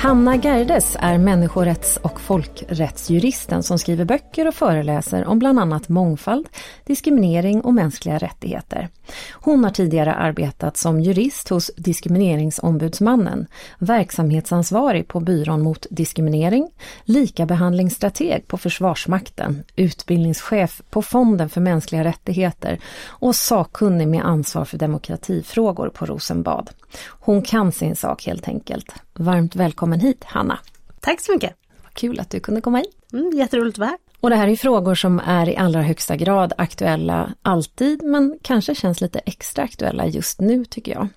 Hanna Gerdes är människorätts och folkrättsjuristen som skriver böcker och föreläser om bland annat mångfald, diskriminering och mänskliga rättigheter. Hon har tidigare arbetat som jurist hos Diskrimineringsombudsmannen, verksamhetsansvarig på Byrån mot diskriminering, likabehandlingsstrateg på Försvarsmakten, utbildningschef på Fonden för mänskliga rättigheter och sakkunnig med ansvar för demokratifrågor på Rosenbad. Hon kan sin sak helt enkelt. Varmt välkommen hit Hanna! Tack så mycket! Vad kul att du kunde komma hit! Mm, jätteroligt att vara här! Och det här är frågor som är i allra högsta grad aktuella alltid, men kanske känns lite extra aktuella just nu tycker jag.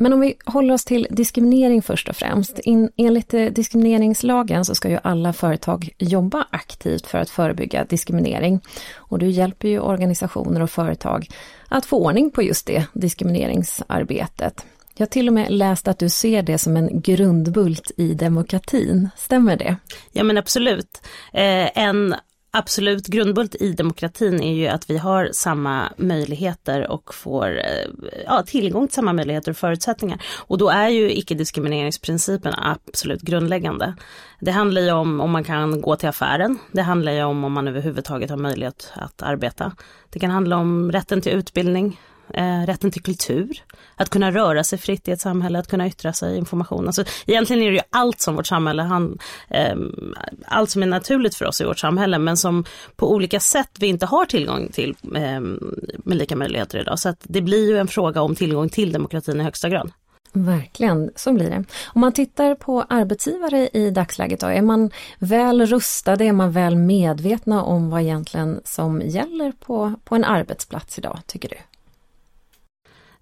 Men om vi håller oss till diskriminering först och främst. In, enligt eh, diskrimineringslagen så ska ju alla företag jobba aktivt för att förebygga diskriminering. Och du hjälper ju organisationer och företag att få ordning på just det diskrimineringsarbetet. Jag har till och med läst att du ser det som en grundbult i demokratin, stämmer det? Ja men absolut. Eh, en absolut grundbult i demokratin är ju att vi har samma möjligheter och får eh, ja, tillgång till samma möjligheter och förutsättningar. Och då är ju icke-diskrimineringsprincipen absolut grundläggande. Det handlar ju om om man kan gå till affären. Det handlar ju om om man överhuvudtaget har möjlighet att arbeta. Det kan handla om rätten till utbildning, eh, rätten till kultur, att kunna röra sig fritt i ett samhälle, att kunna yttra sig, information. Alltså, egentligen är det ju allt som vårt samhälle, han, eh, allt som är naturligt för oss i vårt samhälle men som på olika sätt vi inte har tillgång till eh, med lika möjligheter idag. Så att det blir ju en fråga om tillgång till demokratin i högsta grad. Verkligen, så blir det. Om man tittar på arbetsgivare i dagsläget då, är man väl rustade, är man väl medvetna om vad egentligen som gäller på, på en arbetsplats idag, tycker du?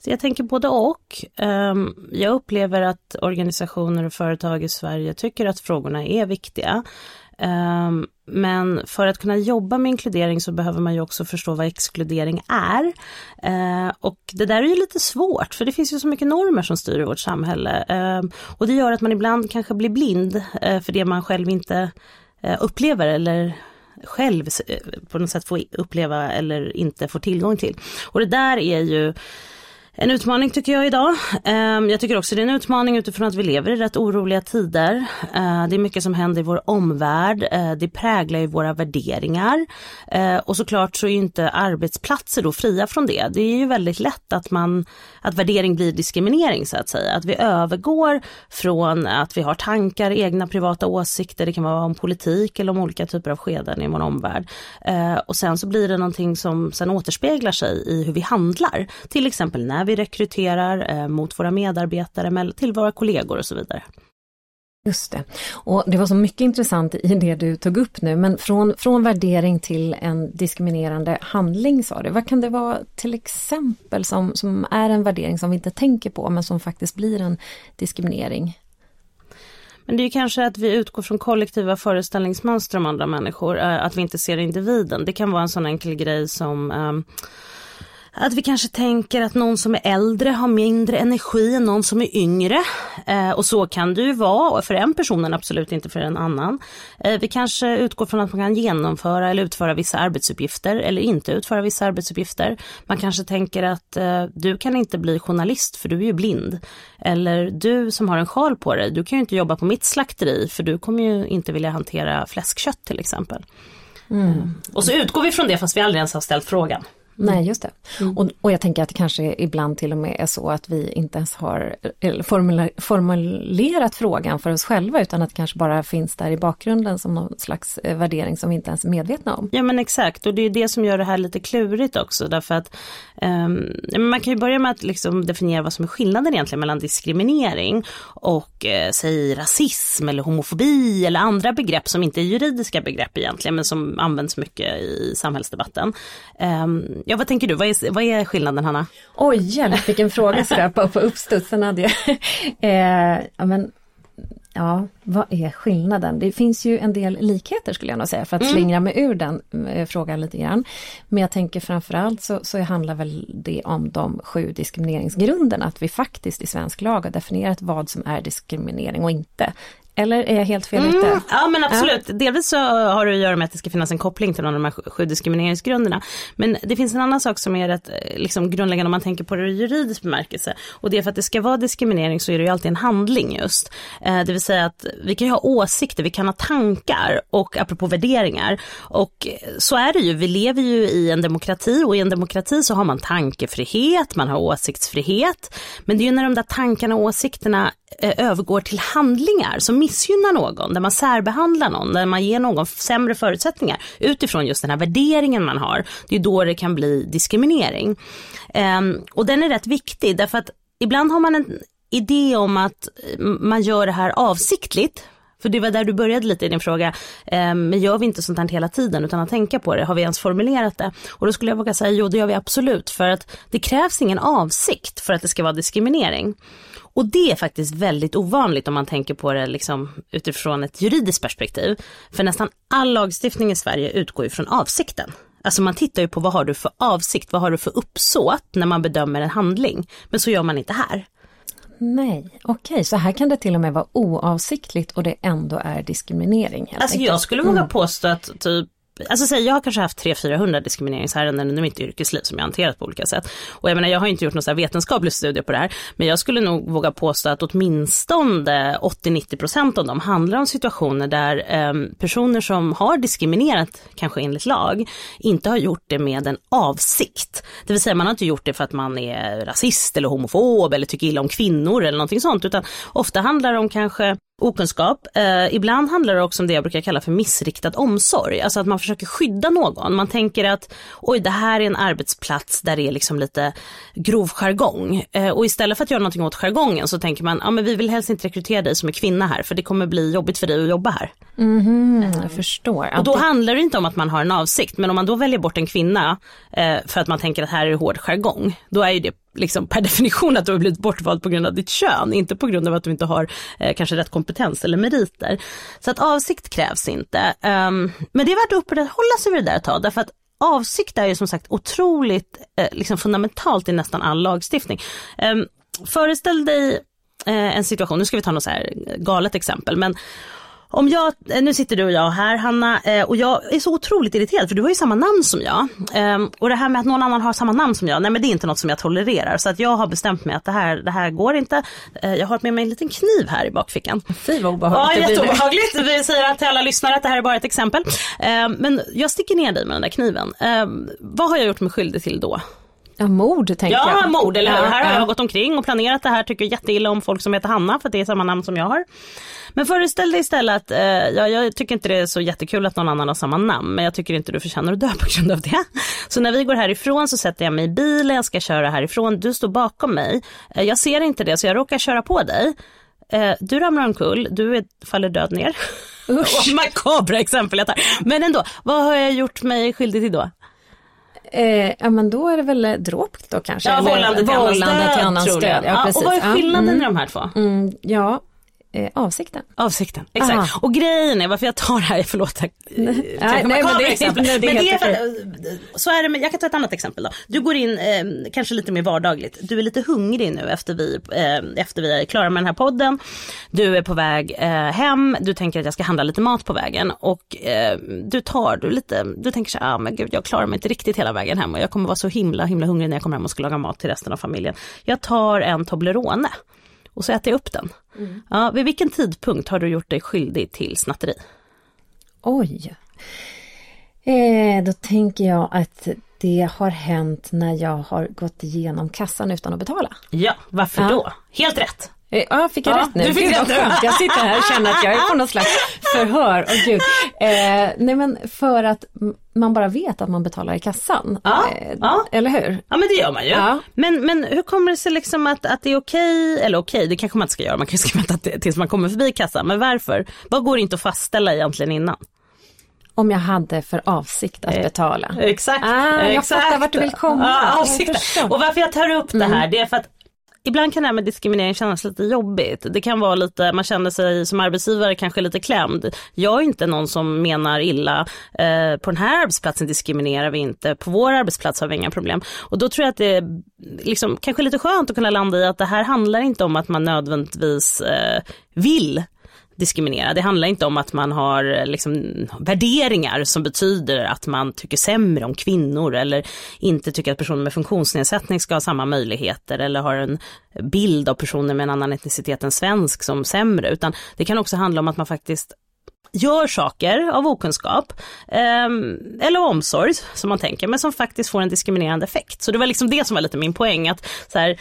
Så jag tänker både och. Ehm, jag upplever att organisationer och företag i Sverige tycker att frågorna är viktiga. Ehm, men för att kunna jobba med inkludering så behöver man ju också förstå vad exkludering är. Ehm, och det där är ju lite svårt för det finns ju så mycket normer som styr vårt samhälle. Och det gör att man ibland kanske blir blind eh, för det man själv inte eh, upplever eller själv eh, på något sätt får uppleva eller inte får tillgång till. Och det där är ju en utmaning tycker jag idag. Ehm, jag tycker också det är en utmaning utifrån att vi lever i rätt oroliga tider. Ehm, det är mycket som händer i vår omvärld. Ehm, det präglar ju våra värderingar. Och såklart så är inte arbetsplatser då fria från det. Det är ju väldigt lätt att man att värdering blir diskriminering så att säga. Att vi övergår från att vi har tankar, egna privata åsikter, det kan vara om politik eller om olika typer av skeden i vår omvärld. Och sen så blir det någonting som sen återspeglar sig i hur vi handlar. Till exempel när vi rekryterar, eh, mot våra medarbetare, till våra kollegor och så vidare. Just det. Och det var så mycket intressant i det du tog upp nu, men från, från värdering till en diskriminerande handling sa du. Vad kan det vara till exempel som, som är en värdering som vi inte tänker på men som faktiskt blir en diskriminering? Men det är kanske att vi utgår från kollektiva föreställningsmönster om andra människor, eh, att vi inte ser individen. Det kan vara en sån enkel grej som um, att vi kanske tänker att någon som är äldre har mindre energi än någon som är yngre. Eh, och så kan det ju vara för en person absolut inte för en annan. Eh, vi kanske utgår från att man kan genomföra eller utföra vissa arbetsuppgifter eller inte utföra vissa arbetsuppgifter. Man kanske tänker att eh, du kan inte bli journalist för du är ju blind. Eller du som har en sjal på dig, du kan ju inte jobba på mitt slakteri för du kommer ju inte vilja hantera fläskkött till exempel. Mm. Och så utgår vi från det fast vi aldrig ens har ställt frågan. Nej, just det. Mm. Och, och jag tänker att det kanske ibland till och med är så att vi inte ens har formulerat frågan för oss själva utan att det kanske bara finns där i bakgrunden som någon slags eh, värdering som vi inte ens är medvetna om. Ja men exakt och det är det som gör det här lite klurigt också därför att um, man kan ju börja med att liksom definiera vad som är skillnaden egentligen mellan diskriminering och eh, säg rasism eller homofobi eller andra begrepp som inte är juridiska begrepp egentligen men som används mycket i samhällsdebatten. Um, Ja, vad tänker du? Vad är, vad är skillnaden Hanna? Oj, hjälp vilken fråga sådär på, på uppstudsen hade jag. eh, ja, men, Ja, vad är skillnaden? Det finns ju en del likheter skulle jag nog säga för att mm. slingra mig ur den äh, frågan lite grann. Men jag tänker framförallt så, så handlar väl det om de sju diskrimineringsgrunderna, att vi faktiskt i svensk lag har definierat vad som är diskriminering och inte. Eller är jag helt fel ute? Mm, ja men absolut. Ja. Delvis så har det att göra med att det ska finnas en koppling till någon av de här sju diskrimineringsgrunderna. Men det finns en annan sak som är rätt eh, liksom, grundläggande om man tänker på det juridisk bemärkelse. Och det är för att det ska vara diskriminering så är det ju alltid en handling just. Eh, det vill säga att vi kan ju ha åsikter, vi kan ha tankar och apropå värderingar. Och så är det ju, vi lever ju i en demokrati och i en demokrati så har man tankefrihet, man har åsiktsfrihet. Men det är ju när de där tankarna och åsikterna eh, övergår till handlingar som missgynnar någon, där man särbehandlar någon, där man ger någon sämre förutsättningar utifrån just den här värderingen man har. Det är då det kan bli diskriminering. Um, och den är rätt viktig därför att ibland har man en idé om att eh, man gör det här avsiktligt för det var där du började lite i din fråga. Ehm, men gör vi inte sånt här hela tiden utan att tänka på det? Har vi ens formulerat det? Och då skulle jag våga säga jo det gör vi absolut för att det krävs ingen avsikt för att det ska vara diskriminering. Och det är faktiskt väldigt ovanligt om man tänker på det liksom utifrån ett juridiskt perspektiv. För nästan all lagstiftning i Sverige utgår ifrån avsikten. Alltså man tittar ju på vad har du för avsikt, vad har du för uppsåt när man bedömer en handling. Men så gör man inte här. Nej, okej, så här kan det till och med vara oavsiktligt och det ändå är diskriminering. Alltså enkelt. jag skulle våga mm. påstå att typ Alltså säg, jag har kanske haft 300-400 diskrimineringsärenden under mitt yrkesliv som jag hanterat på olika sätt. Och jag menar, jag har inte gjort någon så vetenskaplig studie på det här, men jag skulle nog våga påstå att åtminstone 80-90% av dem handlar om situationer där eh, personer som har diskriminerat, kanske enligt lag, inte har gjort det med en avsikt. Det vill säga man har inte gjort det för att man är rasist eller homofob eller tycker illa om kvinnor eller någonting sånt, utan ofta handlar det om kanske okunskap. Eh, ibland handlar det också om det jag brukar kalla för missriktad omsorg. Alltså att man försöker skydda någon. Man tänker att oj det här är en arbetsplats där det är liksom lite grov jargong. Eh, och istället för att göra någonting åt jargongen så tänker man ja men vi vill helst inte rekrytera dig som är kvinna här för det kommer bli jobbigt för dig att jobba här. Mm, jag förstår. Och då handlar det inte om att man har en avsikt men om man då väljer bort en kvinna eh, för att man tänker att här är det hård jargong. Då är ju det liksom per definition att du har blivit bortvald på grund av ditt kön, inte på grund av att du inte har eh, kanske rätt kompetens eller meriter. Så att avsikt krävs inte. Um, men det är värt att upprätthålla sig vid det där ett tag, därför att avsikt är ju som sagt otroligt eh, liksom fundamentalt i nästan all lagstiftning. Um, föreställ dig eh, en situation, nu ska vi ta något så här galet exempel, men om jag, eh, nu sitter du och jag här Hanna eh, och jag är så otroligt irriterad för du har ju samma namn som jag. Ehm, och det här med att någon annan har samma namn som jag, nej men det är inte något som jag tolererar. Så att jag har bestämt mig att det här, det här går inte. Eh, jag har med mig en liten kniv här i bakfickan. Fy vad obehagligt. Ja jätteobehagligt. Vi säger till alla lyssnare att det här är bara ett exempel. Ehm, men jag sticker ner dig med den där kniven. Ehm, vad har jag gjort mig skyldig till då? Ja, mord tänker ja, jag. Ja, mord, eller hur? Ja, här har jag gått omkring och planerat det här, tycker jätteilla om folk som heter Hanna för att det är samma namn som jag har. Men föreställ dig istället att, eh, ja, jag tycker inte det är så jättekul att någon annan har samma namn, men jag tycker inte du förtjänar att dö på grund av det. Så när vi går härifrån så sätter jag mig i bilen, jag ska köra härifrån, du står bakom mig. Eh, jag ser inte det så jag råkar köra på dig. Eh, du ramlar omkull, du är, faller död ner. Usch. Makabra exempel jag tar. Men ändå, vad har jag gjort mig skyldig till då? Eh, ja men då är det väl dråp då kanske? Ja, vållande till annans död. Ja, ja, och vad är skillnaden mm. i de här två? Mm, ja, eh, avsikten. Avsikten, exakt. Aha. Och grejen är varför jag tar det här, förlåt. Nej, nej, men det exempel. Nej, det är, men det är för, så är det, med, jag kan ta ett annat exempel då. Du går in, eh, kanske lite mer vardagligt, du är lite hungrig nu efter vi, eh, efter vi är klara med den här podden. Du är på väg eh, hem, du tänker att jag ska handla lite mat på vägen och eh, du tar du lite, du tänker så här, ah, men gud jag klarar mig inte riktigt hela vägen hem och jag kommer vara så himla himla hungrig när jag kommer hem och ska laga mat till resten av familjen. Jag tar en Toblerone och så äter jag upp den. Mm. Ja, vid vilken tidpunkt har du gjort dig skyldig till snatteri? Oj. Eh, då tänker jag att det har hänt när jag har gått igenom kassan utan att betala. Ja, varför ja. då? Helt rätt! Eh, ja, fick jag ja, rätt nu? Du fick rätt nu. Jag sitter här och känner att jag är på något slags förhör. Oh, gud. Eh, nej men för att man bara vet att man betalar i kassan. Ja, eh, ja. Eller hur? Ja men det gör man ju. Ja. Men, men hur kommer det sig liksom att, att det är okej, eller okej det kanske man inte ska göra, man kan ju vänta tills man kommer förbi kassan. Men varför? Vad går det inte att fastställa egentligen innan? Om jag hade för avsikt att eh, betala. Exakt. Ah, jag exakt. fattar vart du vill komma. Ja. Och varför jag tar upp det här mm. det är för att ibland kan det här med diskriminering kännas lite jobbigt. Det kan vara lite, man känner sig som arbetsgivare kanske lite klämd. Jag är inte någon som menar illa. Eh, på den här arbetsplatsen diskriminerar vi inte, på vår arbetsplats har vi inga problem. Och då tror jag att det är liksom, kanske lite skönt att kunna landa i att det här handlar inte om att man nödvändigtvis eh, vill diskriminera. Det handlar inte om att man har liksom, värderingar som betyder att man tycker sämre om kvinnor eller inte tycker att personer med funktionsnedsättning ska ha samma möjligheter eller har en bild av personer med en annan etnicitet än svensk som sämre, utan det kan också handla om att man faktiskt gör saker av okunskap eh, eller omsorg som man tänker men som faktiskt får en diskriminerande effekt. Så det var liksom det som var lite min poäng att så här,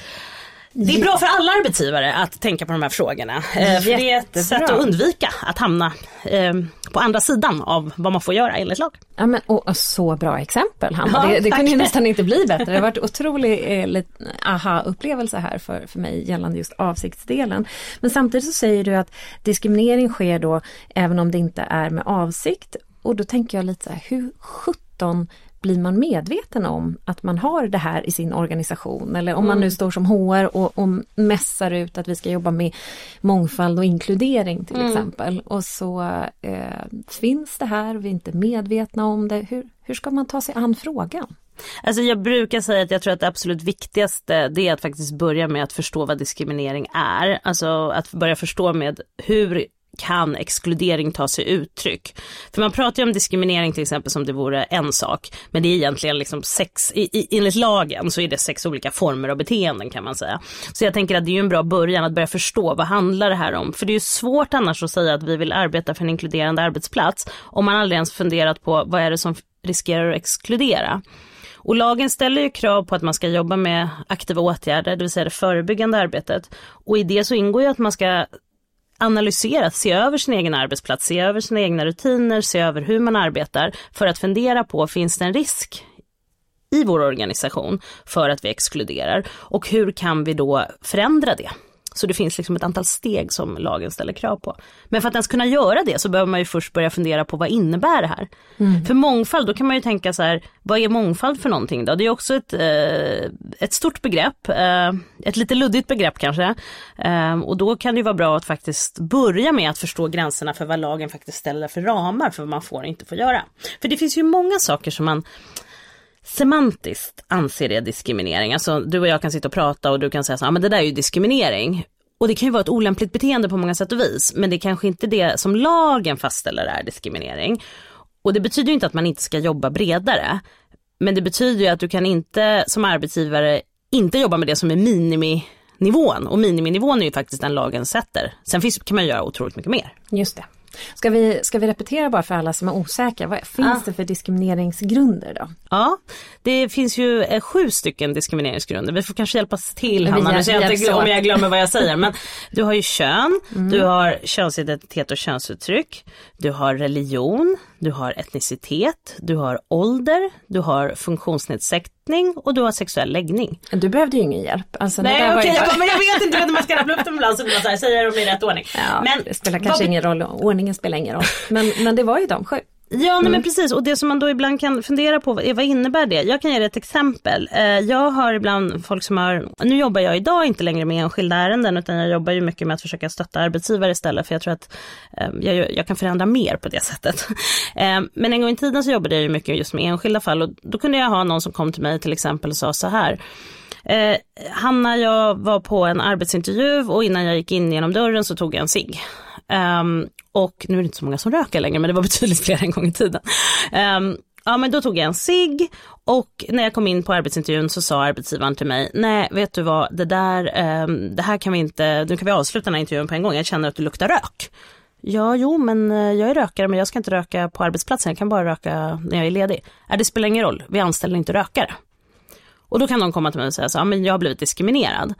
det är bra för alla arbetsgivare att tänka på de här frågorna. Eh, för det är ett sätt att undvika att hamna eh, på andra sidan av vad man får göra enligt lag. Ja, men, och, så bra exempel Hanna, ja, det, det kunde ju nästan inte bli bättre. Det har varit otrolig eh, aha-upplevelse här för, för mig gällande just avsiktsdelen. Men samtidigt så säger du att diskriminering sker då även om det inte är med avsikt. Och då tänker jag lite så här, hur sjutton blir man medveten om att man har det här i sin organisation eller om mm. man nu står som HR och, och mässar ut att vi ska jobba med mångfald och inkludering till mm. exempel och så eh, finns det här vi är inte medvetna om det. Hur, hur ska man ta sig an frågan? Alltså jag brukar säga att jag tror att det absolut viktigaste det är att faktiskt börja med att förstå vad diskriminering är. Alltså att börja förstå med hur kan exkludering ta sig uttryck? För man pratar ju om diskriminering till exempel som det vore en sak, men det är egentligen liksom sex, i, i, enligt lagen så är det sex olika former av beteenden kan man säga. Så jag tänker att det är ju en bra början att börja förstå vad handlar det här om? För det är ju svårt annars att säga att vi vill arbeta för en inkluderande arbetsplats om man aldrig ens funderat på vad är det som riskerar att exkludera. Och lagen ställer ju krav på att man ska jobba med aktiva åtgärder, det vill säga det förebyggande arbetet. Och i det så ingår ju att man ska analysera, se över sin egen arbetsplats, se över sina egna rutiner, se över hur man arbetar för att fundera på, finns det en risk i vår organisation för att vi exkluderar och hur kan vi då förändra det? Så det finns liksom ett antal steg som lagen ställer krav på. Men för att ens kunna göra det så behöver man ju först börja fundera på vad innebär det här? Mm. För mångfald, då kan man ju tänka så här, vad är mångfald för någonting då? Det är också ett, eh, ett stort begrepp, eh, ett lite luddigt begrepp kanske. Eh, och då kan det ju vara bra att faktiskt börja med att förstå gränserna för vad lagen faktiskt ställer för ramar för vad man får och inte får göra. För det finns ju många saker som man semantiskt anser det diskriminering. Alltså du och jag kan sitta och prata och du kan säga så ja ah, men det där är ju diskriminering. Och det kan ju vara ett olämpligt beteende på många sätt och vis, men det är kanske inte det som lagen fastställer är diskriminering. Och det betyder ju inte att man inte ska jobba bredare, men det betyder ju att du kan inte som arbetsgivare inte jobba med det som är miniminivån och miniminivån är ju faktiskt den lagen sätter. Sen finns, kan man göra otroligt mycket mer. Just det. Ska vi, ska vi repetera bara för alla som är osäkra, vad finns ja. det för diskrimineringsgrunder då? Ja, det finns ju eh, sju stycken diskrimineringsgrunder. Vi får kanske hjälpas till Hanna, nu jag inte, om jag glömmer vad jag säger. Men du har ju kön, mm. du har könsidentitet och könsuttryck, du har religion, du har etnicitet, du har ålder, du har funktionsnedsättning och du har sexuell läggning. Du behövde ju ingen hjälp. Alltså, Nej okej, okay, jag, men jag vet inte när man ska rabbla upp dem ibland så vill man säga dem i rätt ordning. Ja, men, det spelar kanske vad... ingen roll, ordningen spelar ingen roll. Men, men det var ju de sju. Ja mm. men precis och det som man då ibland kan fundera på är vad innebär det? Jag kan ge dig ett exempel. Eh, jag har ibland folk som har, nu jobbar jag idag inte längre med enskilda ärenden utan jag jobbar ju mycket med att försöka stötta arbetsgivare istället för jag tror att eh, jag, jag kan förändra mer på det sättet. Eh, men en gång i tiden så jobbade jag ju mycket just med enskilda fall och då kunde jag ha någon som kom till mig till exempel och sa så här Eh, Hanna, jag var på en arbetsintervju och innan jag gick in genom dörren så tog jag en cigg. Um, och nu är det inte så många som röker längre men det var betydligt fler en gång i tiden. Um, ja men då tog jag en cigg och när jag kom in på arbetsintervjun så sa arbetsgivaren till mig, nej vet du vad, det där, um, det här kan vi inte, nu kan vi avsluta den här intervjun på en gång, jag känner att du luktar rök. Ja, jo, men eh, jag är rökare, men jag ska inte röka på arbetsplatsen, jag kan bara röka när jag är ledig. Äh, det spelar ingen roll, vi anställer inte rökare. Och då kan de komma till mig och säga så, ja men jag har blivit diskriminerad.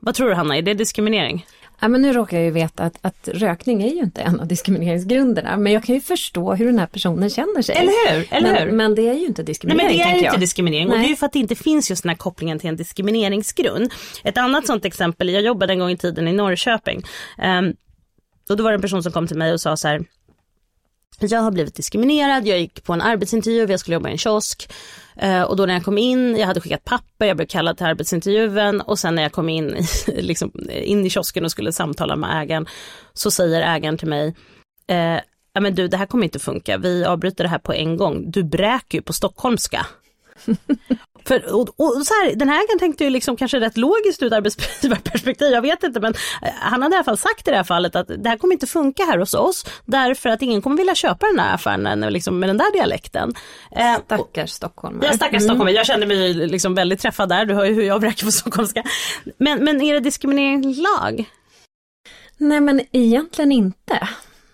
Vad tror du Hanna, är det diskriminering? Ja, men nu råkar jag ju veta att, att rökning är ju inte en av diskrimineringsgrunderna. Men jag kan ju förstå hur den här personen känner sig. Eller hur? Eller men, hur? men det är ju inte diskriminering. Nej, men det är ju inte diskriminering. Nej. Och det är ju för att det inte finns just den här kopplingen till en diskrimineringsgrund. Ett annat sånt exempel, jag jobbade en gång i tiden i Norrköping. Um, och då var det en person som kom till mig och sa så här jag har blivit diskriminerad, jag gick på en arbetsintervju, jag skulle jobba i en kiosk. Eh, och då när jag kom in, jag hade skickat papper, jag blev kallad till arbetsintervjun och sen när jag kom in, liksom, eh, in i kiosken och skulle samtala med ägaren så säger ägaren till mig, eh, ja men du det här kommer inte funka, vi avbryter det här på en gång, du bräker ju på stockholmska. För, och, och så här, den här ägaren tänkte ju liksom kanske rätt logiskt ur arbetsgivarperspektiv, jag vet inte men eh, han hade i alla fall sagt i det här fallet att det här kommer inte funka här hos oss därför att ingen kommer vilja köpa den här affären liksom, med den där dialekten. Eh, stackars stockholmare. Ja stackars stockholmare, jag kände mig liksom väldigt träffad där, du hör ju hur jag bräcker på stockholmska. Men, men är det diskrimineringslag? Nej men egentligen inte.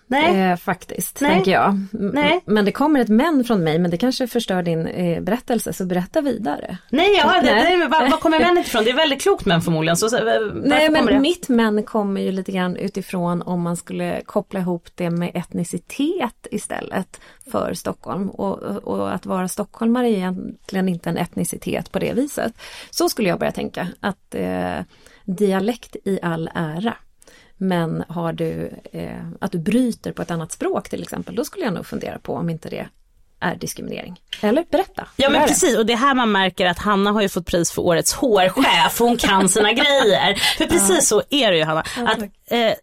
Nej. Eh, faktiskt, Nej. tänker jag. Nej. Men det kommer ett men från mig, men det kanske förstör din eh, berättelse, så berätta vidare. Nej, ja, det, Nej. Det, var, var kommer männet ifrån? Det är väldigt klokt men förmodligen. Så, Nej, men det? mitt men kommer ju lite grann utifrån om man skulle koppla ihop det med etnicitet istället för Stockholm. Och, och att vara stockholmare är egentligen inte en etnicitet på det viset. Så skulle jag börja tänka, att eh, dialekt i all ära. Men har du, eh, att du bryter på ett annat språk till exempel, då skulle jag nog fundera på om inte det är diskriminering. Eller berätta. Ja men precis och det är här man märker att Hanna har ju fått pris för årets hårchef, hon kan sina grejer. För precis så är det ju Hanna. Att, eh,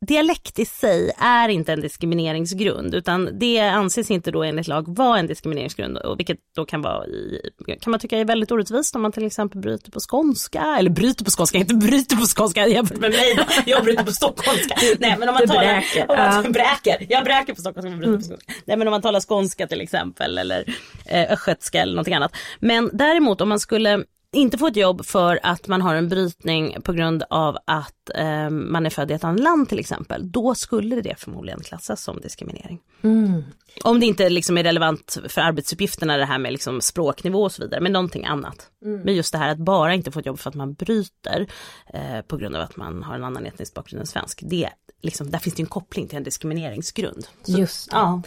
dialekt i sig är inte en diskrimineringsgrund utan det anses inte då enligt lag vara en diskrimineringsgrund och vilket då kan vara i, kan man tycka är väldigt orättvist om man till exempel bryter på skånska eller bryter på skånska, inte bryter på skånska jämfört med mig jag bryter på stockholmska. Nej men om man talar, bräker. Om man, ja. bräker, jag bräker på stockholmska, men bryter på skånska. Nej men om man talar skånska till exempel eller eh, östgötska eller någonting annat. Men däremot om man skulle inte få ett jobb för att man har en brytning på grund av att eh, man är född i ett annat land till exempel, då skulle det förmodligen klassas som diskriminering. Mm. Om det inte liksom är relevant för arbetsuppgifterna det här med liksom språknivå och så vidare, men någonting annat. Mm. Men just det här att bara inte få ett jobb för att man bryter eh, på grund av att man har en annan etnisk bakgrund än svensk, det liksom, där finns det en koppling till en diskrimineringsgrund. Så, Just ja.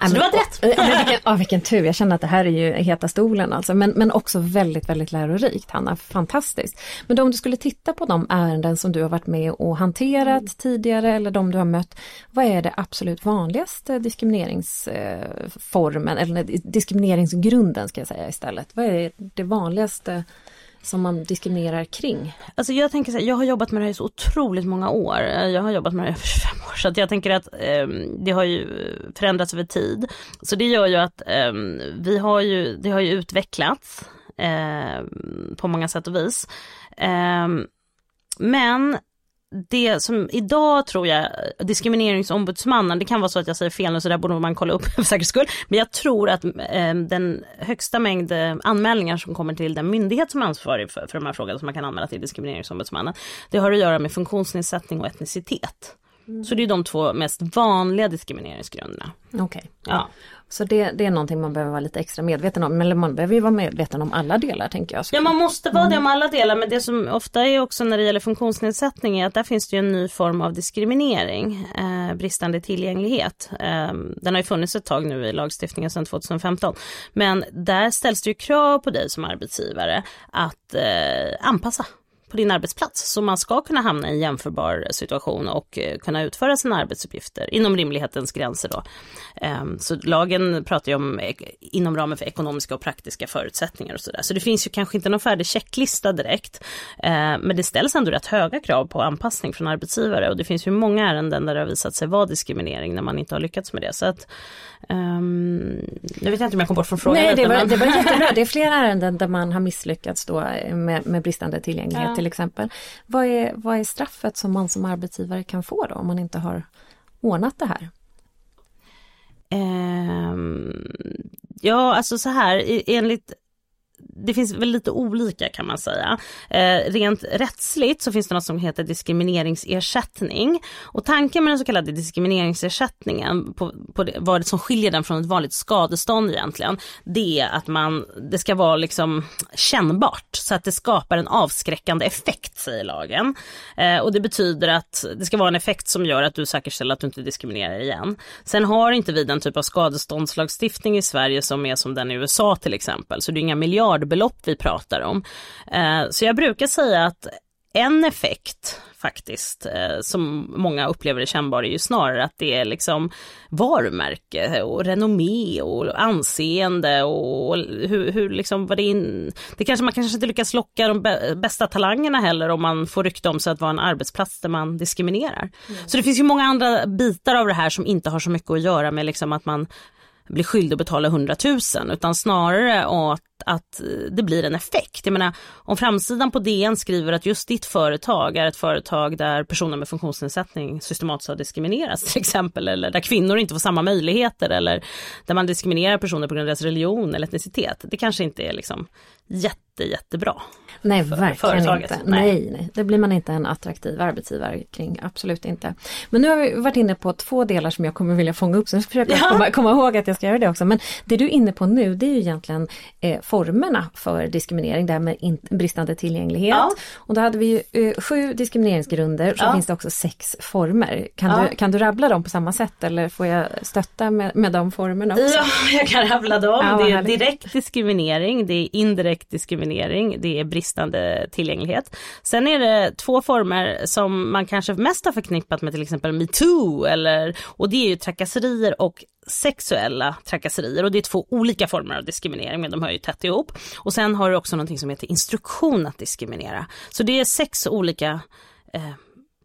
Så du var rätt. vilken, ja, vilken tur, jag känner att det här är ju heta stolen alltså. Men, men också väldigt, väldigt lärorikt Hanna, fantastiskt. Men då, om du skulle titta på de ärenden som du har varit med och hanterat mm. tidigare eller de du har mött. Vad är det absolut vanligaste diskrimineringsformen eller diskrimineringsgrunden ska jag säga istället? Vad är det vanligaste som man diskriminerar kring? Alltså jag tänker så här, jag har jobbat med det här i så otroligt många år. Jag har jobbat med det här i 25 år så att jag tänker att eh, det har ju förändrats över tid. Så det gör ju att eh, vi har ju, det har ju utvecklats eh, på många sätt och vis. Ehm, men det som idag tror jag, diskrimineringsombudsmannen, det kan vara så att jag säger fel nu så där borde man kolla upp för säkerhets skull. Men jag tror att eh, den högsta mängd eh, anmälningar som kommer till den myndighet som är ansvarig för, för de här frågorna som man kan anmäla till diskrimineringsombudsmannen, det har att göra med funktionsnedsättning och etnicitet. Mm. Så det är de två mest vanliga diskrimineringsgrunderna. Okej. Okay. Ja. Så det, det är någonting man behöver vara lite extra medveten om. Eller man behöver ju vara medveten om alla delar tänker jag. Ja man måste vara mm. det om alla delar men det som ofta är också när det gäller funktionsnedsättning är att där finns det ju en ny form av diskriminering. Eh, bristande tillgänglighet. Eh, den har ju funnits ett tag nu i lagstiftningen sedan 2015. Men där ställs det ju krav på dig som arbetsgivare att eh, anpassa på din arbetsplats. Så man ska kunna hamna i en jämförbar situation och eh, kunna utföra sina arbetsuppgifter inom rimlighetens gränser. Då. Ehm, så lagen pratar ju om inom ramen för ekonomiska och praktiska förutsättningar och sådär. Så det finns ju kanske inte någon färdig checklista direkt. Ehm, men det ställs ändå rätt höga krav på anpassning från arbetsgivare och det finns ju många ärenden där det har visat sig vara diskriminering när man inte har lyckats med det. Så att, um, jag vet inte om jag kom bort från frågan. Nej, det var, det var jättebra. Det är flera ärenden där man har misslyckats då med, med bristande tillgänglighet. Till exempel. Vad är, vad är straffet som man som arbetsgivare kan få då om man inte har ordnat det här? Um, ja, alltså så här, enligt det finns väl lite olika kan man säga. Eh, rent rättsligt så finns det något som heter diskrimineringsersättning. Och tanken med den så kallade diskrimineringsersättningen, på, på det, vad det som skiljer den från ett vanligt skadestånd egentligen, det är att man, det ska vara liksom kännbart så att det skapar en avskräckande effekt säger lagen. Eh, och det betyder att det ska vara en effekt som gör att du säkerställer att du inte diskriminerar igen. Sen har inte vi den typ av skadeståndslagstiftning i Sverige som är som den i USA till exempel, så det är inga miljarder miljardbelopp vi pratar om. Eh, så jag brukar säga att en effekt faktiskt eh, som många upplever är kännbar är ju snarare att det är liksom varumärke och renommé och anseende och hur, hur liksom vad det in... Det kanske man kanske inte lyckas locka de bästa talangerna heller om man får rykte om sig att vara en arbetsplats där man diskriminerar. Mm. Så det finns ju många andra bitar av det här som inte har så mycket att göra med liksom att man blir skyldig att betala 100 000 utan snarare att, att det blir en effekt. Jag menar, om framsidan på DN skriver att just ditt företag är ett företag där personer med funktionsnedsättning systematiskt har diskriminerats till exempel eller där kvinnor inte får samma möjligheter eller där man diskriminerar personer på grund av deras religion eller etnicitet. Det kanske inte är liksom jätte, jättebra. Nej, verkligen inte. Nej. nej. nej, det blir man inte en attraktiv arbetsgivare kring, absolut inte. Men nu har vi varit inne på två delar som jag kommer vilja fånga upp, så jag försöker ja. komma, komma ihåg att jag ska göra det också. Men det du är inne på nu, det är ju egentligen eh, formerna för diskriminering, det här med in, bristande tillgänglighet. Ja. Och då hade vi ju eh, sju diskrimineringsgrunder, så ja. finns det också sex former. Kan, du, kan du rabbla dem på samma sätt eller får jag stötta med, med de formerna också? Ja, jag kan rabbla dem. det är direkt diskriminering, det är indirekt diskriminering, det är bristande tillgänglighet. Sen är det två former som man kanske mest har förknippat med till exempel metoo eller och det är ju trakasserier och sexuella trakasserier och det är två olika former av diskriminering men de hör ju tätt ihop. Och sen har du också någonting som heter instruktion att diskriminera. Så det är sex olika eh,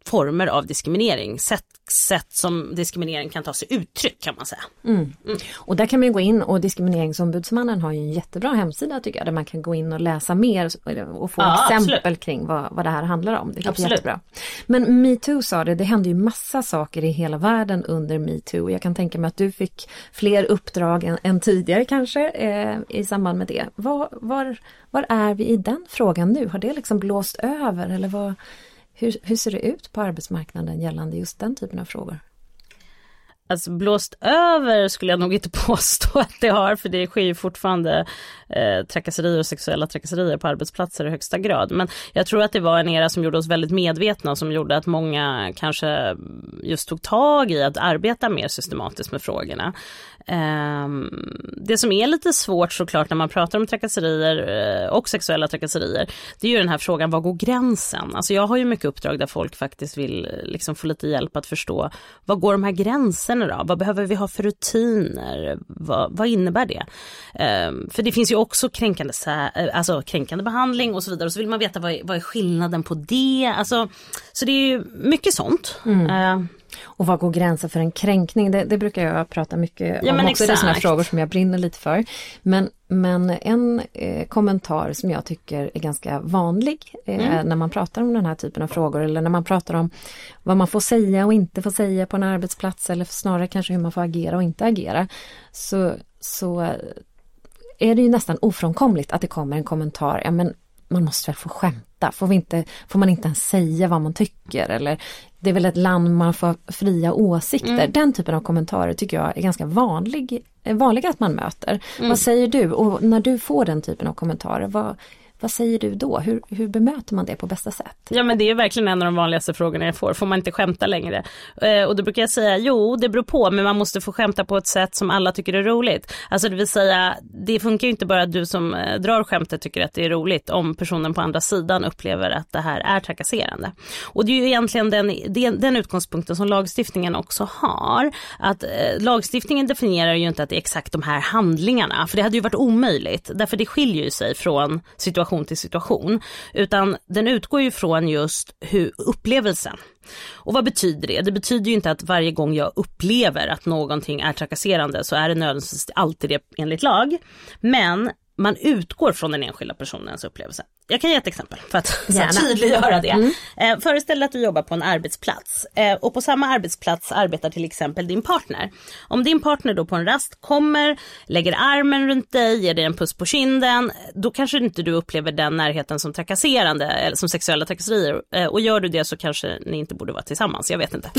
former av diskriminering, sätt, sätt som diskriminering kan ta sig uttryck kan man säga. Mm. Mm. Och där kan man gå in och Diskrimineringsombudsmannen har ju en jättebra hemsida tycker jag där man kan gå in och läsa mer och få ja, exempel absolut. kring vad, vad det här handlar om. Det är jättebra. Men metoo sa det, det hände ju massa saker i hela världen under metoo. Jag kan tänka mig att du fick fler uppdrag än, än tidigare kanske eh, i samband med det. Var, var, var är vi i den frågan nu? Har det liksom blåst över eller vad? Hur, hur ser det ut på arbetsmarknaden gällande just den typen av frågor? Alltså blåst över skulle jag nog inte påstå att det har, för det sker ju fortfarande eh, trakasserier och sexuella trakasserier på arbetsplatser i högsta grad. Men jag tror att det var en era som gjorde oss väldigt medvetna och som gjorde att många kanske just tog tag i att arbeta mer systematiskt med frågorna. Ehm, det som är lite svårt såklart när man pratar om trakasserier eh, och sexuella trakasserier, det är ju den här frågan, var går gränsen? Alltså jag har ju mycket uppdrag där folk faktiskt vill eh, liksom få lite hjälp att förstå, vad går de här gränserna då? Vad behöver vi ha för rutiner? Vad, vad innebär det? Ehm, för det finns ju också kränkande, eh, alltså kränkande behandling och så vidare, och så vill man veta vad är, vad är skillnaden på det? Alltså, så det är ju mycket sånt. Mm. Och vad går gränsen för en kränkning? Det, det brukar jag prata mycket ja, om också. Exakt. Det är sådana frågor som jag brinner lite för. Men, men en eh, kommentar som jag tycker är ganska vanlig eh, mm. när man pratar om den här typen av frågor eller när man pratar om vad man får säga och inte får säga på en arbetsplats eller snarare kanske hur man får agera och inte agera. Så, så är det ju nästan ofrånkomligt att det kommer en kommentar, ja men man måste väl få skämta, får, vi inte, får man inte ens säga vad man tycker eller det är väl ett land man får fria åsikter. Mm. Den typen av kommentarer tycker jag är ganska vanlig, vanliga att man möter. Mm. Vad säger du? Och när du får den typen av kommentarer, vad, vad säger du då? Hur, hur bemöter man det på bästa sätt? Ja men det är verkligen en av de vanligaste frågorna jag får. Får man inte skämta längre? Eh, och då brukar jag säga jo det beror på men man måste få skämta på ett sätt som alla tycker är roligt. Alltså det vill säga det funkar ju inte bara att du som eh, drar skämtet tycker att det är roligt om personen på andra sidan upplever att det här är trakasserande. Och det är ju egentligen den, den, den utgångspunkten som lagstiftningen också har. Att eh, lagstiftningen definierar ju inte att det är exakt de här handlingarna för det hade ju varit omöjligt därför det skiljer ju sig från situationen situation till situation. Utan den utgår ju från just hur upplevelsen. Och vad betyder det? Det betyder ju inte att varje gång jag upplever att någonting är trakasserande så är det nödvändigtvis alltid det enligt lag. Men man utgår från den enskilda personens upplevelse. Jag kan ge ett exempel för att tydliggöra det. Mm. Eh, föreställ dig att du jobbar på en arbetsplats eh, och på samma arbetsplats arbetar till exempel din partner. Om din partner då på en rast kommer, lägger armen runt dig, ger dig en puss på kinden, då kanske inte du upplever den närheten som trakasserande eller som sexuella trakasserier. Eh, och gör du det så kanske ni inte borde vara tillsammans, jag vet inte.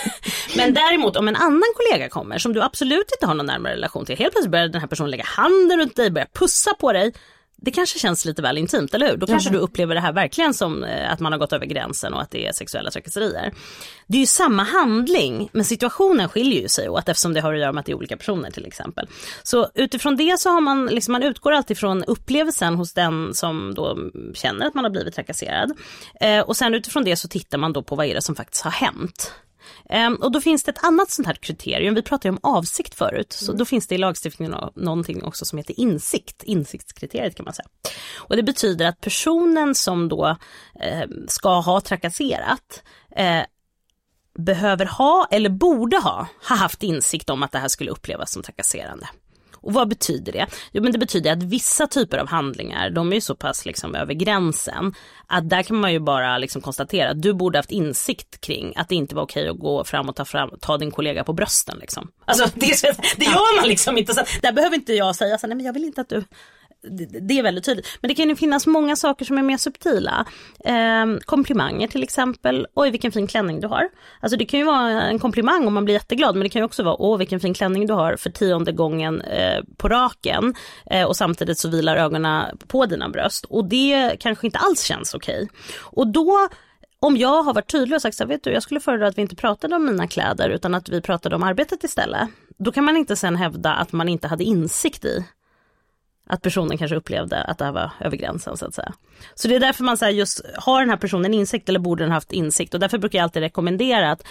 Men däremot om en annan kollega kommer som du absolut inte har någon närmare relation till, helt plötsligt börjar den här personen lägga handen runt dig, börjar pussa på dig det kanske känns lite väl intimt, eller hur? Då kanske mm. du upplever det här verkligen som eh, att man har gått över gränsen och att det är sexuella trakasserier. Det är ju samma handling, men situationen skiljer ju sig åt eftersom det har att göra med att det är olika personer till exempel. Så utifrån det så har man, liksom, man utgår alltid från upplevelsen hos den som då känner att man har blivit trakasserad. Eh, och sen utifrån det så tittar man då på vad är det som faktiskt har hänt. Um, och då finns det ett annat sånt här kriterium, vi pratade om avsikt förut, så mm. då finns det i lagstiftningen någonting också som heter insikt, insiktskriteriet kan man säga. Och det betyder att personen som då eh, ska ha trakasserat eh, behöver ha eller borde ha, ha haft insikt om att det här skulle upplevas som trakasserande. Och vad betyder det? Jo men det betyder att vissa typer av handlingar, de är ju så pass liksom över gränsen att där kan man ju bara liksom konstatera att du borde haft insikt kring att det inte var okej att gå fram och ta, fram, ta din kollega på brösten. Liksom. Alltså det, det gör man liksom inte. Så där behöver inte jag säga så nej men jag vill inte att du det är väldigt tydligt. Men det kan ju finnas många saker som är mer subtila. Eh, komplimanger till exempel. Oj vilken fin klänning du har. Alltså det kan ju vara en komplimang om man blir jätteglad men det kan ju också vara åh vilken fin klänning du har för tionde gången eh, på raken. Eh, och samtidigt så vilar ögonen på dina bröst. Och det kanske inte alls känns okej. Okay. Och då om jag har varit tydlig och sagt så här, vet du, jag skulle föredra att vi inte pratade om mina kläder utan att vi pratade om arbetet istället. Då kan man inte sen hävda att man inte hade insikt i att personen kanske upplevde att det här var över gränsen så att säga. Så det är därför man säger just, har den här personen insikt eller borde den haft insikt? Och därför brukar jag alltid rekommendera att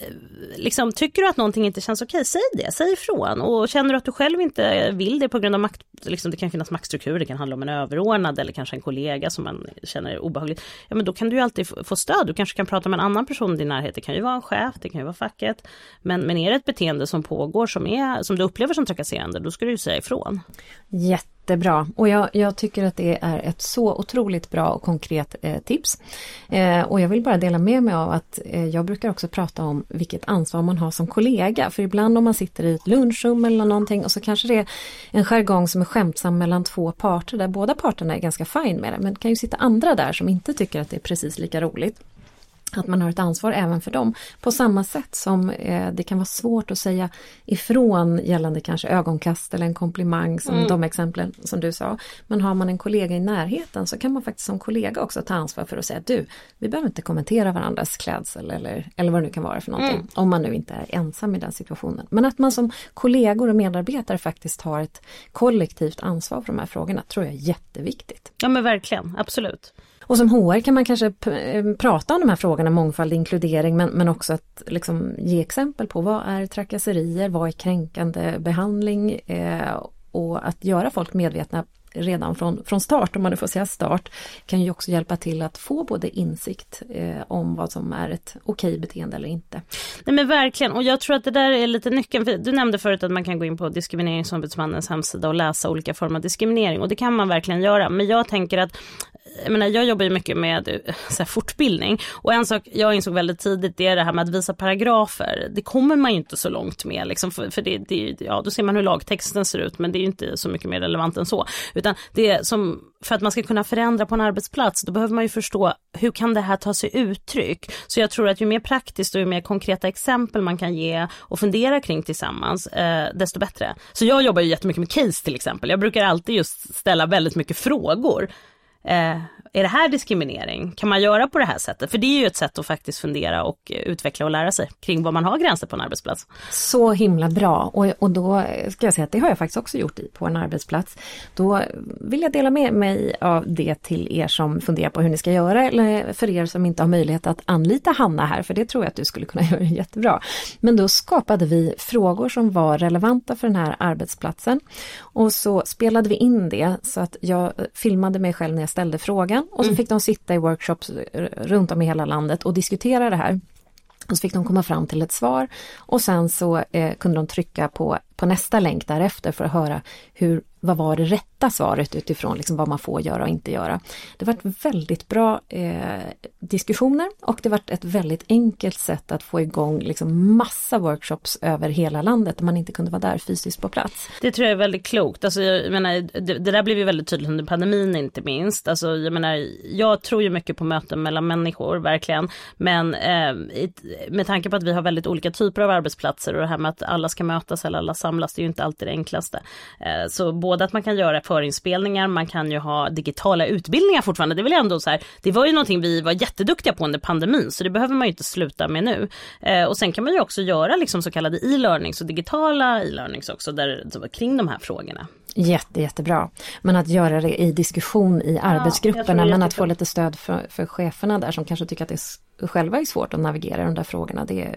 Eh, liksom, tycker du att någonting inte känns okej, säg det, säg ifrån. Och känner du att du själv inte vill det på grund av makt, liksom, det kan finnas maktstrukturer, det kan handla om en överordnad eller kanske en kollega som man känner är obehagligt. Ja men då kan du ju alltid få stöd, du kanske kan prata med en annan person i din närhet, det kan ju vara en chef, det kan ju vara facket. Men, men är det ett beteende som pågår som, är, som du upplever som trakasserande, då ska du ju säga ifrån. Jätte jättebra och jag, jag, tycker att det är ett så otroligt bra och konkret eh, tips. Eh, och jag vill bara dela med mig av att eh, jag brukar också prata om vilket ansvar man har som kollega. För ibland om man sitter i ett lunchrum eller någonting och så kanske det är en jargong som är skämtsam mellan två parter där båda parterna är ganska fine med det. Men det kan ju sitta andra där som inte tycker att det är precis lika roligt att man har ett ansvar även för dem. På samma sätt som eh, det kan vara svårt att säga ifrån gällande kanske ögonkast eller en komplimang som mm. de exemplen som du sa. Men har man en kollega i närheten så kan man faktiskt som kollega också ta ansvar för att säga du, vi behöver inte kommentera varandras klädsel eller, eller vad det nu kan vara för någonting. Mm. Om man nu inte är ensam i den situationen. Men att man som kollegor och medarbetare faktiskt har ett kollektivt ansvar för de här frågorna tror jag är jätteviktigt. Ja men verkligen, absolut. Och som HR kan man kanske eh, prata om de här frågorna, mångfald, inkludering, men, men också att liksom ge exempel på vad är trakasserier, vad är kränkande behandling eh, och att göra folk medvetna redan från, från start, om man nu får säga start, kan ju också hjälpa till att få både insikt eh, om vad som är ett okej beteende eller inte. Nej men verkligen, och jag tror att det där är lite nyckeln. Du nämnde förut att man kan gå in på Diskrimineringsombudsmannens hemsida och läsa olika former av diskriminering och det kan man verkligen göra. Men jag tänker att jag, menar, jag jobbar ju mycket med eh, så här, fortbildning och en sak jag insåg väldigt tidigt det är det här med att visa paragrafer. Det kommer man ju inte så långt med liksom, för, för det, det, ja, då ser man hur lagtexten ser ut men det är ju inte så mycket mer relevant än så. Utan det är som, för att man ska kunna förändra på en arbetsplats då behöver man ju förstå hur kan det här ta sig uttryck. Så jag tror att ju mer praktiskt och ju mer konkreta exempel man kan ge och fundera kring tillsammans eh, desto bättre. Så jag jobbar ju jättemycket med case till exempel. Jag brukar alltid just ställa väldigt mycket frågor Eh, är det här diskriminering? Kan man göra på det här sättet? För det är ju ett sätt att faktiskt fundera och eh, utveckla och lära sig kring vad man har gränser på en arbetsplats. Så himla bra och, och då ska jag säga att det har jag faktiskt också gjort på en arbetsplats. Då vill jag dela med mig av det till er som funderar på hur ni ska göra eller för er som inte har möjlighet att anlita Hanna här, för det tror jag att du skulle kunna göra jättebra. Men då skapade vi frågor som var relevanta för den här arbetsplatsen och så spelade vi in det så att jag eh, filmade mig själv när jag ställde frågan och så mm. fick de sitta i workshops runt om i hela landet och diskutera det här. Och så fick de komma fram till ett svar och sen så eh, kunde de trycka på, på nästa länk därefter för att höra hur vad var det rätta svaret utifrån liksom vad man får göra och inte göra. Det var väldigt bra eh, diskussioner och det var ett väldigt enkelt sätt att få igång liksom massa workshops över hela landet där man inte kunde vara där fysiskt på plats. Det tror jag är väldigt klokt. Alltså, jag menar, det, det där blev ju väldigt tydligt under pandemin inte minst. Alltså, jag, menar, jag tror ju mycket på möten mellan människor, verkligen. Men eh, med tanke på att vi har väldigt olika typer av arbetsplatser och det här med att alla ska mötas eller alla samlas samlas, det är ju inte alltid det enklaste. Eh, så både att man kan göra förinspelningar, man kan ju ha digitala utbildningar fortfarande, det vill ändå så här, det var ju någonting vi var jätteduktiga på under pandemin, så det behöver man ju inte sluta med nu. Eh, och sen kan man ju också göra liksom så kallade e-learnings och digitala e-learnings också, där, kring de här frågorna. Jätte, jättebra. Men att göra det i diskussion i arbetsgrupperna, men att få lite stöd för, för cheferna där som kanske tycker att det är, själva är svårt att navigera de där frågorna. Det,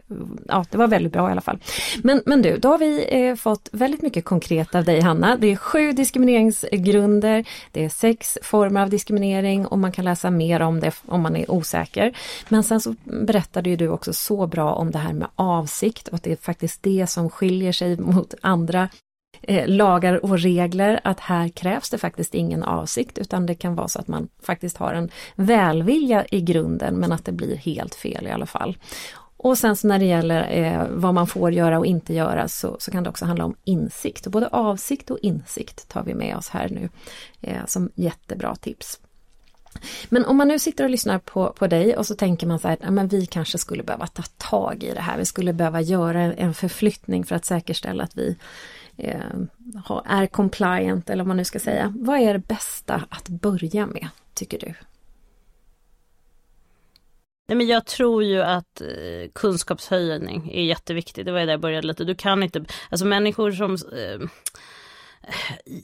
ja, det var väldigt bra i alla fall. Men, men du, då har vi eh, fått väldigt mycket konkret av dig Hanna. Det är sju diskrimineringsgrunder, det är sex former av diskriminering och man kan läsa mer om det om man är osäker. Men sen så berättade ju du också så bra om det här med avsikt och att det är faktiskt det som skiljer sig mot andra eh, lagar och regler att här krävs det faktiskt ingen avsikt utan det kan vara så att man faktiskt har en välvilja i grunden men att det blir helt fel i alla fall. Och sen så när det gäller eh, vad man får göra och inte göra så, så kan det också handla om insikt. Och både avsikt och insikt tar vi med oss här nu eh, som jättebra tips. Men om man nu sitter och lyssnar på, på dig och så tänker man så här, ja, men vi kanske skulle behöva ta tag i det här, vi skulle behöva göra en förflyttning för att säkerställa att vi eh, är compliant eller vad man nu ska säga. Vad är det bästa att börja med, tycker du? Nej, men jag tror ju att eh, kunskapshöjning är jätteviktigt. Det var där jag började lite. Du kan inte, alltså människor som eh,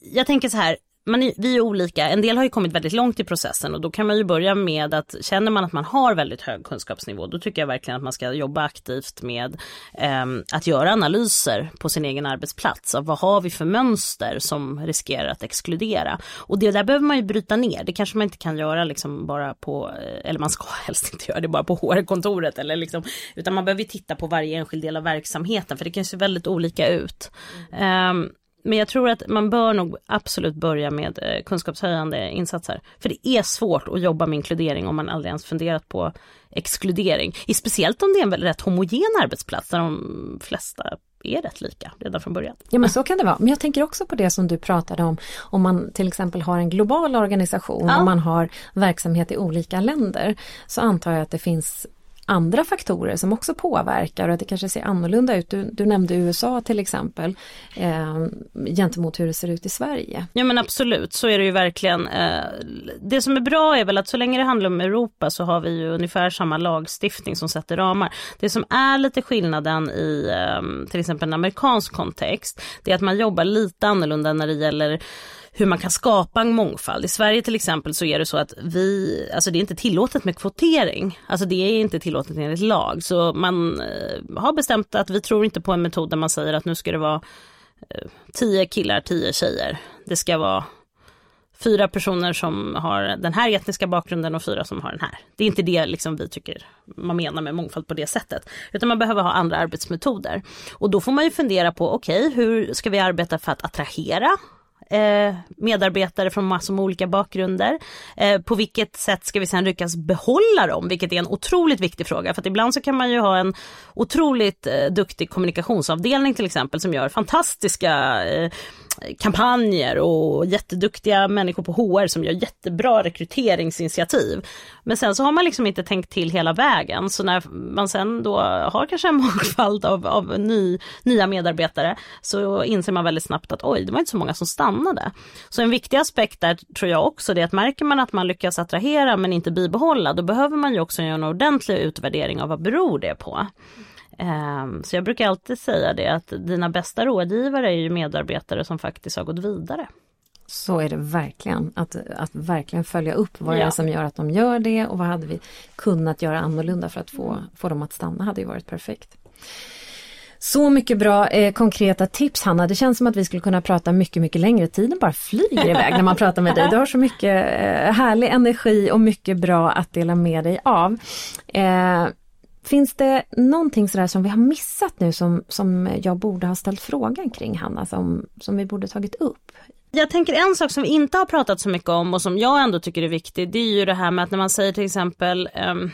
jag tänker så här, man är, vi är olika, en del har ju kommit väldigt långt i processen och då kan man ju börja med att känner man att man har väldigt hög kunskapsnivå då tycker jag verkligen att man ska jobba aktivt med eh, att göra analyser på sin egen arbetsplats av vad har vi för mönster som riskerar att exkludera. Och det där behöver man ju bryta ner, det kanske man inte kan göra liksom bara på, eh, eller man ska helst inte göra det bara på HR-kontoret eller liksom, utan man behöver titta på varje enskild del av verksamheten för det kan se väldigt olika ut. Mm. Eh, men jag tror att man bör nog absolut börja med eh, kunskapshöjande insatser. För det är svårt att jobba med inkludering om man aldrig ens funderat på exkludering. Speciellt om det är en rätt homogen arbetsplats där de flesta är rätt lika redan från början. Ja men så kan det vara. Men jag tänker också på det som du pratade om, om man till exempel har en global organisation, ja. om man har verksamhet i olika länder, så antar jag att det finns andra faktorer som också påverkar och att det kanske ser annorlunda ut. Du, du nämnde USA till exempel eh, gentemot hur det ser ut i Sverige. Ja men absolut, så är det ju verkligen. Eh, det som är bra är väl att så länge det handlar om Europa så har vi ju ungefär samma lagstiftning som sätter ramar. Det som är lite skillnaden i eh, till exempel en amerikansk kontext, det är att man jobbar lite annorlunda när det gäller hur man kan skapa en mångfald. I Sverige till exempel så är det så att vi, alltså det är inte tillåtet med kvotering. Alltså det är inte tillåtet enligt lag. Så man eh, har bestämt att vi tror inte på en metod där man säger att nu ska det vara eh, tio killar, tio tjejer. Det ska vara fyra personer som har den här etniska bakgrunden och fyra som har den här. Det är inte det liksom vi tycker man menar med mångfald på det sättet. Utan man behöver ha andra arbetsmetoder. Och då får man ju fundera på, okej, okay, hur ska vi arbeta för att attrahera eh, medarbetare från massor med olika bakgrunder. Eh, på vilket sätt ska vi sen lyckas behålla dem, vilket är en otroligt viktig fråga. För att ibland så kan man ju ha en otroligt eh, duktig kommunikationsavdelning till exempel som gör fantastiska eh, kampanjer och jätteduktiga människor på HR som gör jättebra rekryteringsinitiativ. Men sen så har man liksom inte tänkt till hela vägen så när man sen då har kanske en mångfald av, av ny, nya medarbetare så inser man väldigt snabbt att oj, det var inte så många som stannade. Så en viktig aspekt där tror jag också det är att märker man att man lyckas attrahera men inte bibehålla då behöver man ju också göra en ordentlig utvärdering av vad beror det på. Ehm, så jag brukar alltid säga det att dina bästa rådgivare är ju medarbetare som faktiskt har gått vidare. Så är det verkligen, att, att verkligen följa upp vad ja. är det som gör att de gör det och vad hade vi kunnat göra annorlunda för att få, få dem att stanna hade ju varit perfekt. Så mycket bra eh, konkreta tips Hanna. Det känns som att vi skulle kunna prata mycket, mycket längre. Tiden bara flyger iväg när man pratar med dig. Du har så mycket eh, härlig energi och mycket bra att dela med dig av. Eh, Finns det någonting sådär som vi har missat nu som, som jag borde ha ställt frågan kring Hanna, som, som vi borde tagit upp? Jag tänker en sak som vi inte har pratat så mycket om och som jag ändå tycker är viktig, det är ju det här med att när man säger till exempel um,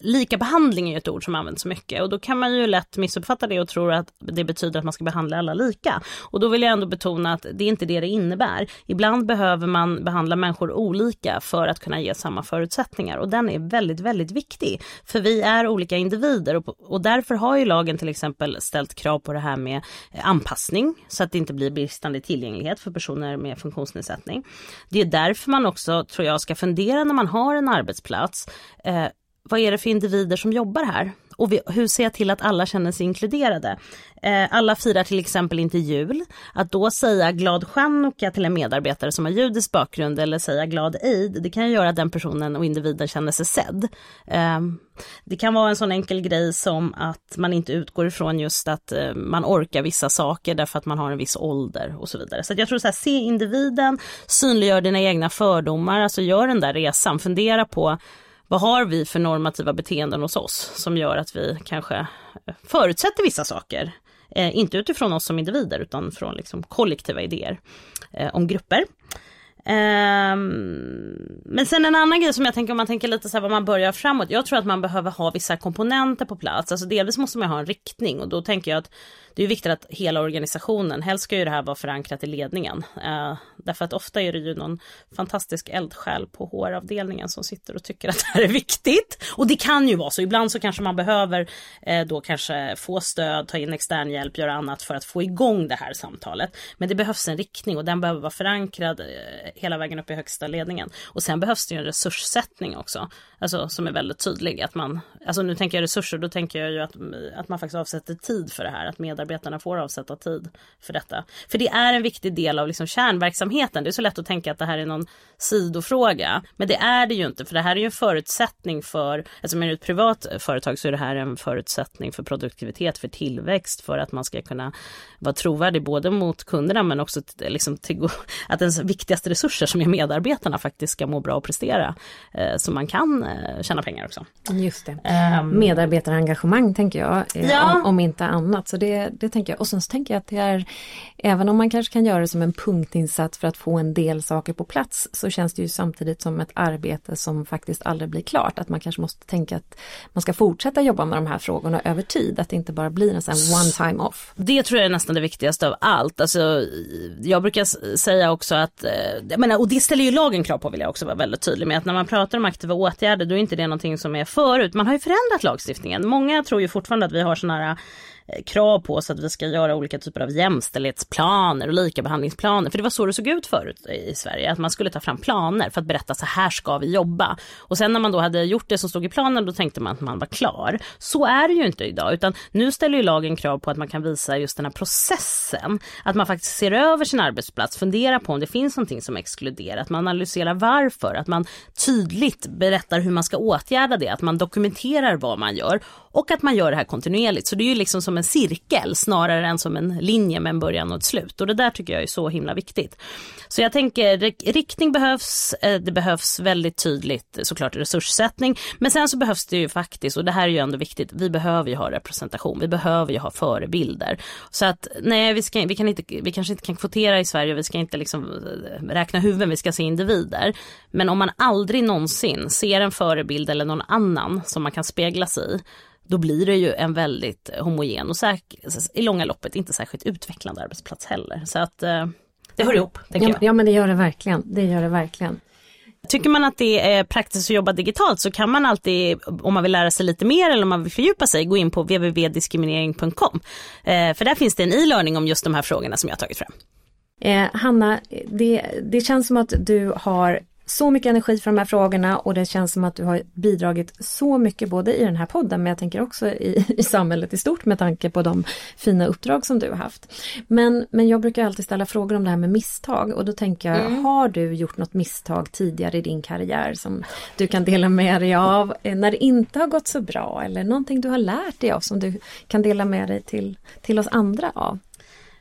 lika behandling är ju ett ord som används så mycket och då kan man ju lätt missuppfatta det och tro att det betyder att man ska behandla alla lika. Och då vill jag ändå betona att det är inte det det innebär. Ibland behöver man behandla människor olika för att kunna ge samma förutsättningar och den är väldigt, väldigt viktig. För vi är olika individer och, och därför har ju lagen till exempel ställt krav på det här med eh, anpassning så att det inte blir bristande tillgänglighet för personer med funktionsnedsättning. Det är därför man också, tror jag, ska fundera när man har en arbetsplats eh, vad är det för individer som jobbar här? Och vi, hur ser jag till att alla känner sig inkluderade? Eh, alla firar till exempel inte jul. Att då säga glad chanukka till en medarbetare som har judisk bakgrund eller säga glad eid, det kan göra att den personen och individen känner sig sedd. Eh, det kan vara en sån enkel grej som att man inte utgår ifrån just att eh, man orkar vissa saker därför att man har en viss ålder och så vidare. Så jag tror så här, se individen, synliggör dina egna fördomar, alltså gör den där resan, fundera på vad har vi för normativa beteenden hos oss som gör att vi kanske eh, förutsätter vissa saker? Eh, inte utifrån oss som individer utan från liksom kollektiva idéer eh, om grupper. Ehm, men sen en annan grej som jag tänker om man tänker lite så här vad man börjar framåt. Jag tror att man behöver ha vissa komponenter på plats. Alltså delvis måste man ha en riktning och då tänker jag att det är viktigt att hela organisationen, helst ska ju det här vara förankrat i ledningen. Eh, därför att ofta är det ju någon fantastisk eldsjäl på HR-avdelningen som sitter och tycker att det här är viktigt. Och det kan ju vara så, ibland så kanske man behöver eh, då kanske få stöd, ta in extern hjälp, göra annat för att få igång det här samtalet. Men det behövs en riktning och den behöver vara förankrad eh, hela vägen upp i högsta ledningen. Och sen behövs det ju en resurssättning också, alltså som är väldigt tydlig. Att man, alltså nu tänker jag resurser, då tänker jag ju att, att man faktiskt avsätter tid för det här, att medarbetarna får avsätta tid för detta. För det är en viktig del av liksom kärnverksamheten. Det är så lätt att tänka att det här är någon sidofråga, men det är det ju inte, för det här är ju en förutsättning för, alltså med ett privat företag så är det här en förutsättning för produktivitet, för tillväxt, för att man ska kunna vara trovärdig både mot kunderna men också liksom till, att ens viktigaste resurser som är medarbetarna faktiskt ska må bra och prestera. Eh, så man kan eh, tjäna pengar också. Just det. Um, Medarbetarengagemang tänker jag, eh, ja. om, om, inte annat. Så det, det tänker jag. Och sen så tänker jag att det är, även om man kanske kan göra det som en punktinsats för att få en del saker på plats, så känns det ju samtidigt som ett arbete som faktiskt aldrig blir klart. Att man kanske måste tänka att man ska fortsätta jobba med de här frågorna över tid, att det inte bara blir en sån one time off. Det tror jag är nästan det viktigaste av allt. Alltså, jag brukar säga också att, jag menar, och det ställer ju lagen krav på vill jag också vara väldigt tydlig med, att när man pratar om aktiva åtgärder då är inte det någonting som är förut. Man har ju förändrat lagstiftningen. Många tror ju fortfarande att vi har sådana här Eh, krav på oss att vi ska göra olika typer av jämställdhetsplaner och likabehandlingsplaner. För det var så det såg ut förut i Sverige, att man skulle ta fram planer för att berätta så här ska vi jobba. Och sen när man då hade gjort det som stod i planen, då tänkte man att man var klar. Så är det ju inte idag, utan nu ställer ju lagen krav på att man kan visa just den här processen. Att man faktiskt ser över sin arbetsplats, funderar på om det finns någonting som exkluderar, att man analyserar varför, att man tydligt berättar hur man ska åtgärda det, att man dokumenterar vad man gör och att man gör det här kontinuerligt. Så det är ju liksom som en cirkel snarare än som en linje med en början och ett slut. Och det där tycker jag är så himla viktigt. Så jag tänker riktning behövs, eh, det behövs väldigt tydligt såklart resurssättning. Men sen så behövs det ju faktiskt, och det här är ju ändå viktigt, vi behöver ju ha representation, vi behöver ju ha förebilder. Så att nej, vi, ska, vi, kan inte, vi kanske inte kan kvotera i Sverige, vi ska inte liksom eh, räkna huvuden, vi ska se individer. Men om man aldrig någonsin ser en förebild eller någon annan som man kan spegla sig i, då blir det ju en väldigt homogen och säk- i långa loppet inte särskilt utvecklande arbetsplats heller. Så att eh, det hör ihop. Ja, jag. ja men det gör det verkligen. Det gör det verkligen. Tycker man att det är praktiskt att jobba digitalt så kan man alltid, om man vill lära sig lite mer eller om man vill fördjupa sig, gå in på www.diskriminering.com. Eh, för där finns det en e-learning om just de här frågorna som jag har tagit fram. Eh, Hanna, det, det känns som att du har så mycket energi för de här frågorna och det känns som att du har bidragit så mycket både i den här podden men jag tänker också i, i samhället i stort med tanke på de fina uppdrag som du har haft. Men, men jag brukar alltid ställa frågor om det här med misstag och då tänker jag, mm. har du gjort något misstag tidigare i din karriär som du kan dela med dig av eh, när det inte har gått så bra eller någonting du har lärt dig av som du kan dela med dig till, till oss andra av?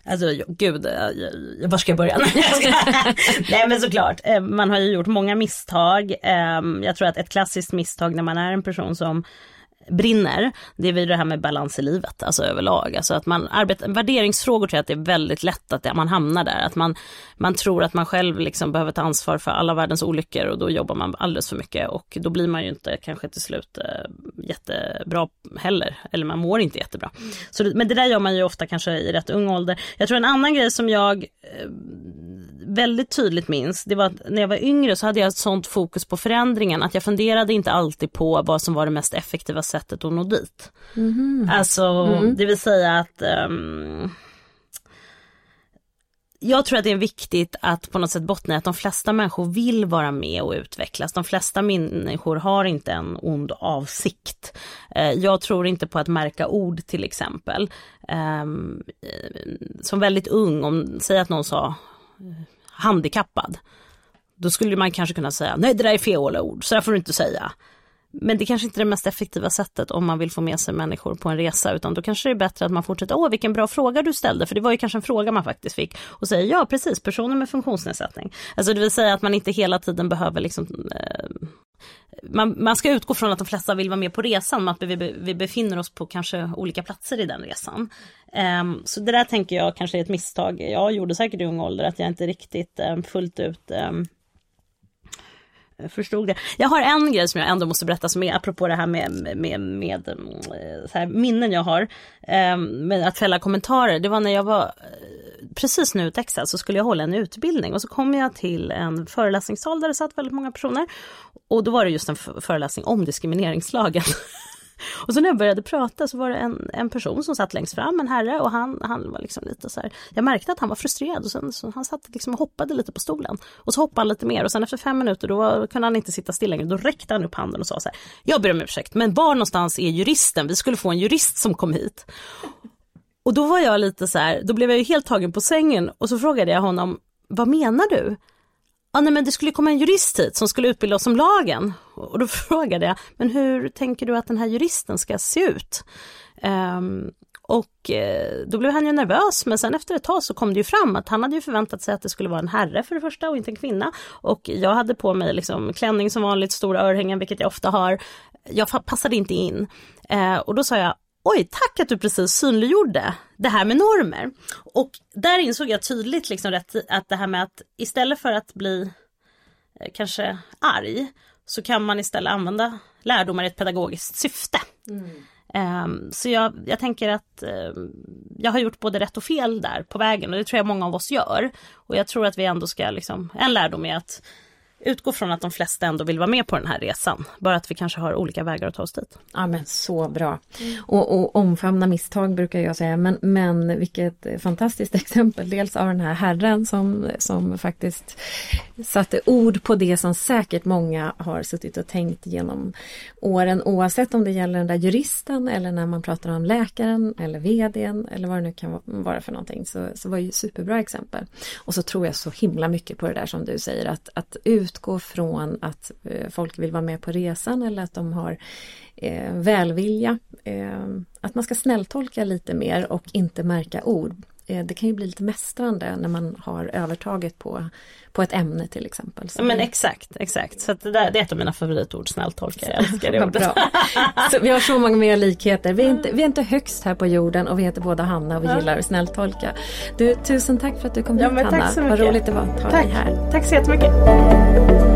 Alltså gud, eh, var ska jag börja? Nej men såklart, eh, man har ju gjort många misstag. Ehm, jag tror att ett klassiskt misstag när man är en person som brinner, det är det här med balans i livet, alltså överlag. Alltså att man arbetar, värderingsfrågor tror jag att det är väldigt lätt att man hamnar där, att man, man tror att man själv liksom behöver ta ansvar för alla världens olyckor och då jobbar man alldeles för mycket och då blir man ju inte kanske till slut eh, jättebra heller, eller man mår inte jättebra. Så, men det där gör man ju ofta kanske i rätt ung ålder. Jag tror en annan grej som jag eh, väldigt tydligt minns, det var att när jag var yngre så hade jag ett sånt fokus på förändringen att jag funderade inte alltid på vad som var det mest effektiva sättet att nå dit. Mm. Alltså, mm. det vill säga att um, jag tror att det är viktigt att på något sätt bottna att de flesta människor vill vara med och utvecklas. De flesta människor har inte en ond avsikt. Eh, jag tror inte på att märka ord till exempel. Ehm, som väldigt ung, om säg att någon sa eh, handikappad. Då skulle man kanske kunna säga, nej det där är fel ord, så där får du inte säga. Men det kanske inte är det mest effektiva sättet om man vill få med sig människor på en resa, utan då kanske det är bättre att man fortsätter, åh vilken bra fråga du ställde, för det var ju kanske en fråga man faktiskt fick, och säger ja precis, personer med funktionsnedsättning. Alltså det vill säga att man inte hela tiden behöver liksom eh, man, man, ska utgå från att de flesta vill vara med på resan, men att vi, vi befinner oss på kanske olika platser i den resan. Um, så det där tänker jag kanske är ett misstag. Jag gjorde säkert i ung ålder, att jag inte riktigt um, fullt ut um, förstod det. Jag har en grej som jag ändå måste berätta som är apropå det här med, med, med eh, så här, minnen jag har. Ehm, med att fälla kommentarer. Det var när jag var eh, precis nu utexad så skulle jag hålla en utbildning och så kom jag till en föreläsningssal där det satt väldigt många personer. Och då var det just en föreläsning om diskrimineringslagen. Och så när jag började prata så var det en, en person som satt längst fram, en herre, och han, han var liksom lite så här, jag märkte att han var frustrerad och sen så han satt liksom och hoppade lite på stolen. Och så hoppade han lite mer och sen efter fem minuter då var, kunde han inte sitta still längre, då räckte han upp handen och sa så här, jag ber om ursäkt, men var någonstans är juristen? Vi skulle få en jurist som kom hit. Och då var jag lite så här, då blev jag ju helt tagen på sängen och så frågade jag honom, vad menar du? Ah, nej men det skulle komma en jurist hit som skulle utbilda oss om lagen. Och då frågade jag, men hur tänker du att den här juristen ska se ut? Um, och eh, då blev han ju nervös men sen efter ett tag så kom det ju fram att han hade ju förväntat sig att det skulle vara en herre för det första och inte en kvinna. Och jag hade på mig liksom klänning som vanligt, stora örhängen vilket jag ofta har. Jag passade inte in. Eh, och då sa jag, oj tack att du precis synliggjorde det här med normer. Och där insåg jag tydligt liksom rätt, att det här med att istället för att bli eh, kanske arg så kan man istället använda lärdomar i ett pedagogiskt syfte. Mm. Um, så jag, jag tänker att um, jag har gjort både rätt och fel där på vägen och det tror jag många av oss gör. Och jag tror att vi ändå ska, liksom, en lärdom är att utgå från att de flesta ändå vill vara med på den här resan. Bara att vi kanske har olika vägar att ta oss dit. Ja men så bra. Mm. Och, och, omfamna misstag brukar jag säga. Men, men vilket fantastiskt exempel. Dels av den här herren som, som faktiskt satte ord på det som säkert många har suttit och tänkt genom åren. Oavsett om det gäller den där juristen eller när man pratar om läkaren eller vdn eller vad det nu kan vara för någonting. Så, så var det ju superbra exempel. Och så tror jag så himla mycket på det där som du säger att, att ut utgå från att eh, folk vill vara med på resan eller att de har eh, välvilja. Eh, att man ska snälltolka lite mer och inte märka ord. Eh, det kan ju bli lite mästrande när man har övertaget på, på ett ämne till exempel. Så men det... exakt, exakt. Så det, där, det är ett av mina favoritord, snälltolka. Jag älskar det ordet. så vi har så många mer likheter. Vi är, inte, vi är inte högst här på jorden och vi heter båda Hanna och vi gillar att snälltolka. Du, tusen tack för att du kom ja, hit Hanna. Tack så mycket. Vad roligt det var att ha tack. dig här. Tack så jättemycket.